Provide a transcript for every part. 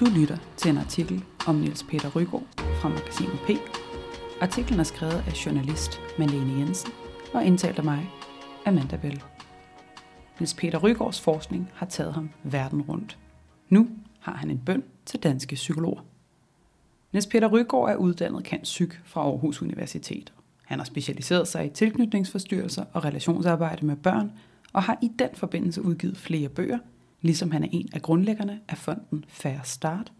Du lytter til en artikel om Niels Peter Rygaard fra magasinet P. Artiklen er skrevet af journalist Malene Jensen og indtalt af mig, Amanda Bell. Niels Peter Rygaards forskning har taget ham verden rundt. Nu har han en bøn til danske psykologer. Niels Peter Rygaard er uddannet kant psyk fra Aarhus Universitet. Han har specialiseret sig i tilknytningsforstyrrelser og relationsarbejde med børn, og har i den forbindelse udgivet flere bøger, ligesom han er en af grundlæggerne af fonden Fair Start,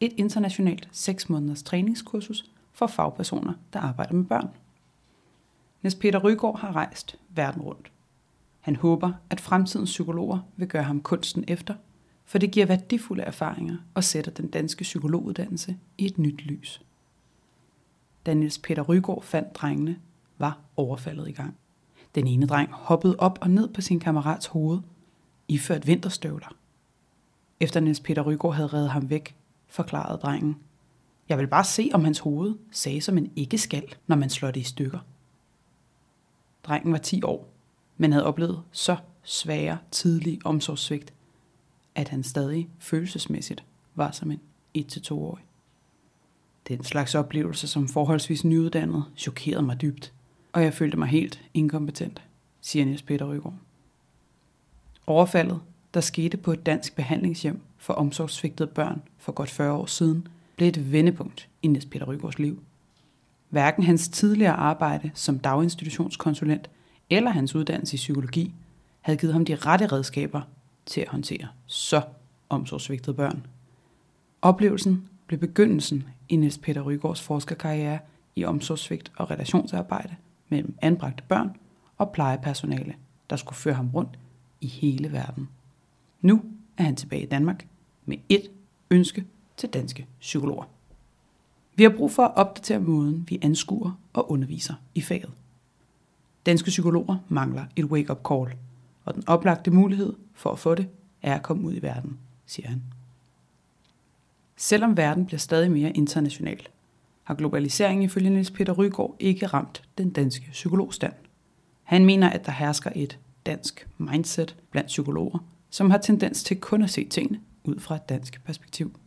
et internationalt 6 måneders træningskursus for fagpersoner, der arbejder med børn. Niels Peter Rygaard har rejst verden rundt. Han håber, at fremtidens psykologer vil gøre ham kunsten efter, for det giver værdifulde erfaringer og sætter den danske psykologuddannelse i et nyt lys. Da Niels Peter Rygaard fandt drengene, var overfaldet i gang. Den ene dreng hoppede op og ned på sin kammerats hoved, iført vinterstøvler. Efter Niels Peter Rygaard havde reddet ham væk, forklarede drengen. Jeg vil bare se, om hans hoved sagde som en ikke skal, når man slår det i stykker. Drengen var 10 år, men havde oplevet så svære tidlige omsorgssvigt, at han stadig følelsesmæssigt var som en 1-2-årig. Den slags oplevelse som forholdsvis nyuddannet chokerede mig dybt, og jeg følte mig helt inkompetent, siger Niels Peter Rygaard. Overfaldet, der skete på et dansk behandlingshjem for omsorgssvigtede børn for godt 40 år siden, blev et vendepunkt i Niels Peter Rygaards liv. Hverken hans tidligere arbejde som daginstitutionskonsulent eller hans uddannelse i psykologi havde givet ham de rette redskaber til at håndtere så omsorgsvigtede børn. Oplevelsen blev begyndelsen i Niels Peter Rygaards forskerkarriere i omsorgssvigt og relationsarbejde mellem anbragte børn og plejepersonale, der skulle føre ham rundt i hele verden. Nu er han tilbage i Danmark med et ønske til danske psykologer. Vi har brug for at opdatere måden, vi anskuer og underviser i faget. Danske psykologer mangler et wake-up call, og den oplagte mulighed for at få det er at komme ud i verden, siger han. Selvom verden bliver stadig mere international, har globaliseringen ifølge Niels Peter Rygaard ikke ramt den danske psykologstand. Han mener, at der hersker et dansk mindset blandt psykologer, som har tendens til kun at se tingene ud fra et dansk perspektiv.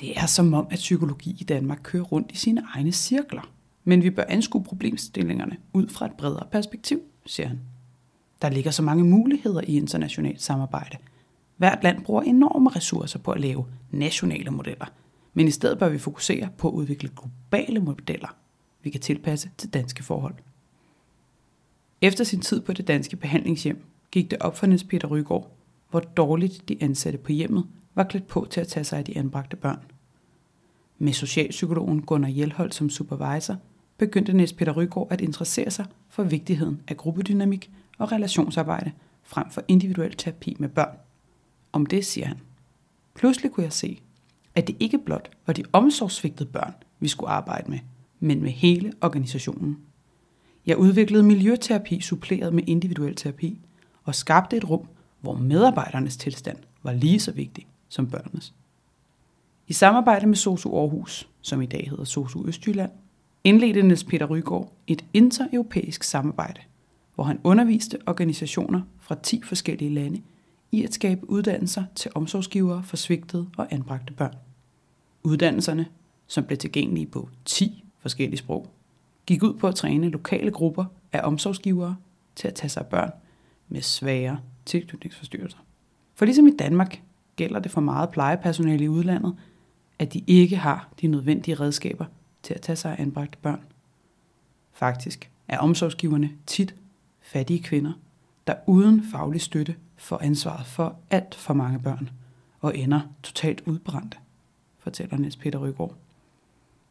Det er som om, at psykologi i Danmark kører rundt i sine egne cirkler. Men vi bør anskue problemstillingerne ud fra et bredere perspektiv, siger han. Der ligger så mange muligheder i internationalt samarbejde. Hvert land bruger enorme ressourcer på at lave nationale modeller, men i stedet bør vi fokusere på at udvikle globale modeller, vi kan tilpasse til danske forhold. Efter sin tid på det danske behandlingshjem gik det op for Niels Peter Rygaard, hvor dårligt de ansatte på hjemmet var klædt på til at tage sig af de anbragte børn. Med socialpsykologen Gunnar Hjelholt som supervisor begyndte Niels Peter Rygaard at interessere sig for vigtigheden af gruppedynamik og relationsarbejde frem for individuel terapi med børn. Om det siger han. Pludselig kunne jeg se, at det ikke blot var de omsorgssvigtede børn, vi skulle arbejde med, men med hele organisationen. Jeg udviklede miljøterapi suppleret med individuel terapi og skabte et rum, hvor medarbejdernes tilstand var lige så vigtig som børnenes. I samarbejde med SOSU Aarhus, som i dag hedder SOSU Østjylland, indledte Niels Peter Rygaard et intereuropæisk samarbejde, hvor han underviste organisationer fra 10 forskellige lande i at skabe uddannelser til omsorgsgivere for svigtede og anbragte børn. Uddannelserne, som blev tilgængelige på 10 forskellige sprog, gik ud på at træne lokale grupper af omsorgsgivere til at tage sig af børn med svære tilknytningsforstyrrelser. For ligesom i Danmark gælder det for meget plejepersonale i udlandet, at de ikke har de nødvendige redskaber til at tage sig af anbragte børn. Faktisk er omsorgsgiverne tit fattige kvinder, der uden faglig støtte får ansvaret for alt for mange børn og ender totalt udbrændte, fortæller Niels Peter Rygaard.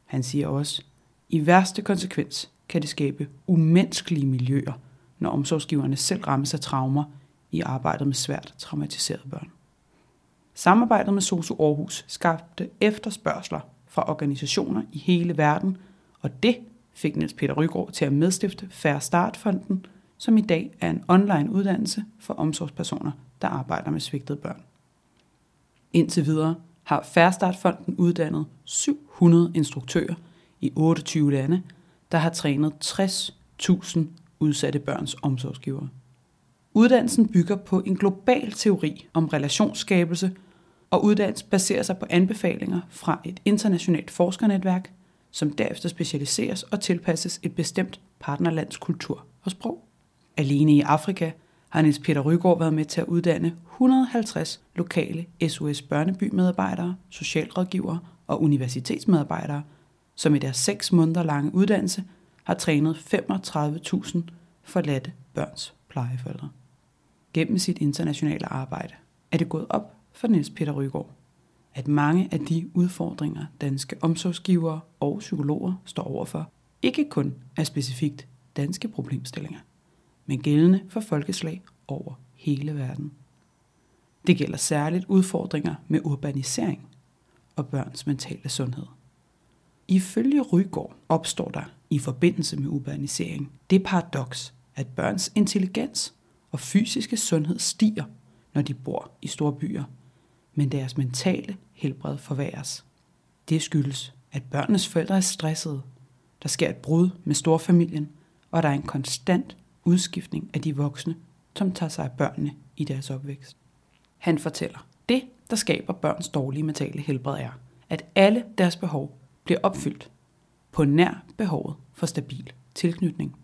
Han siger også, i værste konsekvens kan det skabe umenneskelige miljøer, når omsorgsgiverne selv rammes af traumer i arbejdet med svært traumatiserede børn. Samarbejdet med Sosu Aarhus skabte efterspørgsler fra organisationer i hele verden, og det fik Niels Peter Rygaard til at medstifte Færre Startfonden, som i dag er en online uddannelse for omsorgspersoner, der arbejder med svigtede børn. Indtil videre har Færre Startfonden uddannet 700 instruktører i 28 lande, der har trænet 60.000 udsatte børns omsorgsgivere. Uddannelsen bygger på en global teori om relationsskabelse, og uddannelsen baserer sig på anbefalinger fra et internationalt forskernetværk, som derefter specialiseres og tilpasses et bestemt partnerlands kultur og sprog. Alene i Afrika har Niels Peter Rygaard været med til at uddanne 150 lokale SOS børnebymedarbejdere, socialrådgivere og universitetsmedarbejdere, som i deres 6 måneder lange uddannelse har trænet 35.000 forladte børns plejeforældre. Gennem sit internationale arbejde er det gået op for Niels Peter Rygaard, at mange af de udfordringer, danske omsorgsgivere og psykologer står overfor, ikke kun er specifikt danske problemstillinger, men gældende for folkeslag over hele verden. Det gælder særligt udfordringer med urbanisering og børns mentale sundhed. Ifølge Rygaard opstår der i forbindelse med urbanisering det paradoks, at børns intelligens og fysiske sundhed stiger, når de bor i store byer, men deres mentale helbred forværres. Det skyldes, at børnenes forældre er stressede, der sker et brud med storfamilien, og der er en konstant udskiftning af de voksne, som tager sig af børnene i deres opvækst. Han fortæller, det, der skaber børns dårlige mentale helbred er, at alle deres behov bliver opfyldt på nær behovet for stabil tilknytning.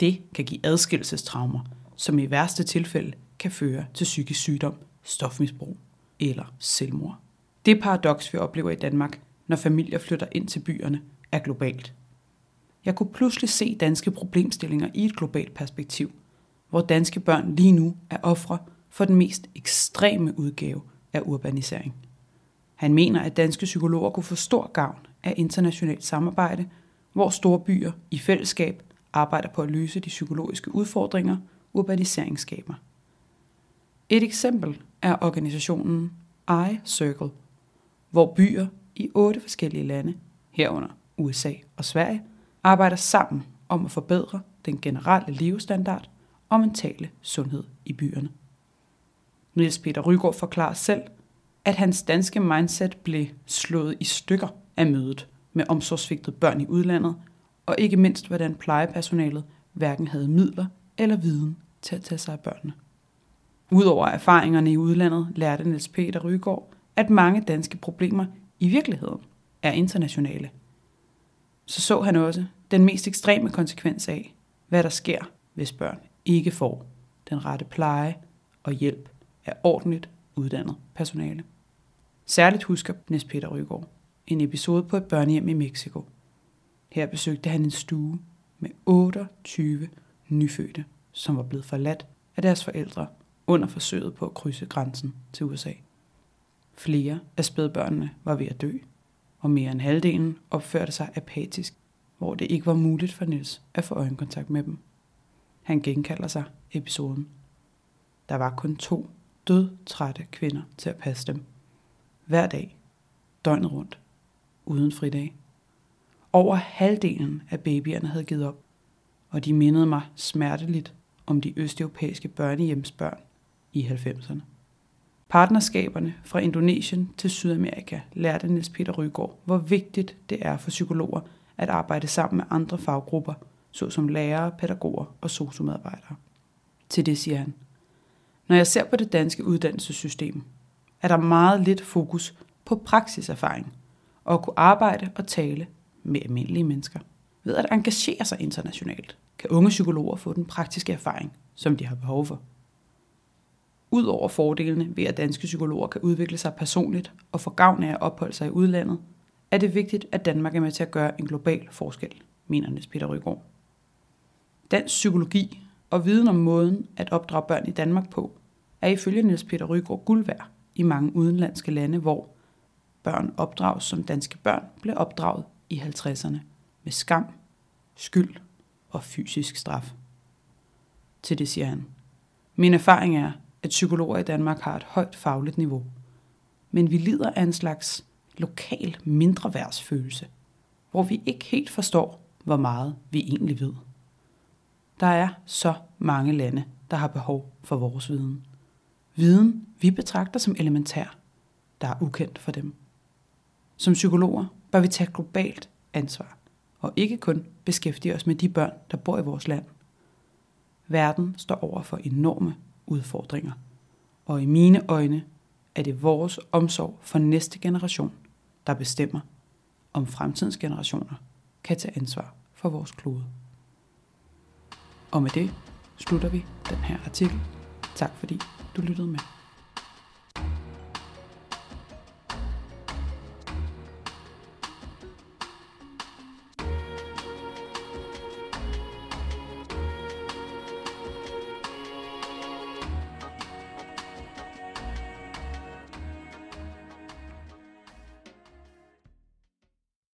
Det kan give adskillelsestraumer, som i værste tilfælde kan føre til psykisk sygdom, stofmisbrug eller selvmord. Det paradoks, vi oplever i Danmark, når familier flytter ind til byerne, er globalt. Jeg kunne pludselig se danske problemstillinger i et globalt perspektiv, hvor danske børn lige nu er ofre for den mest ekstreme udgave af urbanisering. Han mener, at danske psykologer kunne få stor gavn af internationalt samarbejde, hvor store byer i fællesskab arbejder på at løse de psykologiske udfordringer, urbanisering skaber. Et eksempel er organisationen iCircle, hvor byer i otte forskellige lande, herunder USA og Sverige, arbejder sammen om at forbedre den generelle levestandard og mentale sundhed i byerne. Niels Peter Rygaard forklarer selv, at hans danske mindset blev slået i stykker af mødet med omsorgsvigtede børn i udlandet, og ikke mindst hvordan plejepersonalet hverken havde midler eller viden til at tage sig af børnene. Udover erfaringerne i udlandet lærte Niels Peter Rygaard, at mange danske problemer i virkeligheden er internationale. Så så han også den mest ekstreme konsekvens af, hvad der sker, hvis børn ikke får den rette pleje og hjælp af ordentligt uddannet personale. Særligt husker Niels Peter Rygaard en episode på et børnehjem i Mexico. Her besøgte han en stue med 28 nyfødte, som var blevet forladt af deres forældre under forsøget på at krydse grænsen til USA. Flere af spædbørnene var ved at dø, og mere end halvdelen opførte sig apatisk, hvor det ikke var muligt for Nils at få øjenkontakt med dem. Han genkalder sig episoden. Der var kun to dødtrætte kvinder til at passe dem. Hver dag, døgnet rundt, uden fridag. Over halvdelen af babyerne havde givet op, og de mindede mig smerteligt om de østeuropæiske børnehjemsbørn i 90'erne. Partnerskaberne fra Indonesien til Sydamerika lærte Niels Peter Rygaard, hvor vigtigt det er for psykologer at arbejde sammen med andre faggrupper, såsom lærere, pædagoger og sociomedarbejdere. Til det siger han, når jeg ser på det danske uddannelsessystem, er der meget lidt fokus på praksiserfaring og at kunne arbejde og tale med almindelige mennesker. Ved at engagere sig internationalt, kan unge psykologer få den praktiske erfaring, som de har behov for. Udover fordelene ved, at danske psykologer kan udvikle sig personligt og få gavn af at opholde sig i udlandet, er det vigtigt, at Danmark er med til at gøre en global forskel, mener Niels Peter Rygaard. Dansk psykologi og viden om måden at opdrage børn i Danmark på, er ifølge Niels Peter Rygaard guld værd i mange udenlandske lande, hvor børn opdrages som danske børn blev opdraget i 50'erne med skam, skyld og fysisk straf. Til det siger han, min erfaring er, at psykologer i Danmark har et højt fagligt niveau, men vi lider af en slags lokal mindreværdsfølelse, hvor vi ikke helt forstår, hvor meget vi egentlig ved. Der er så mange lande, der har behov for vores viden. Viden, vi betragter som elementær, der er ukendt for dem. Som psykologer bør vi tage globalt ansvar, og ikke kun beskæftige os med de børn, der bor i vores land. Verden står over for enorme udfordringer, og i mine øjne er det vores omsorg for næste generation, der bestemmer, om fremtidens generationer kan tage ansvar for vores klode. Og med det slutter vi den her artikel. Tak fordi du lyttede med.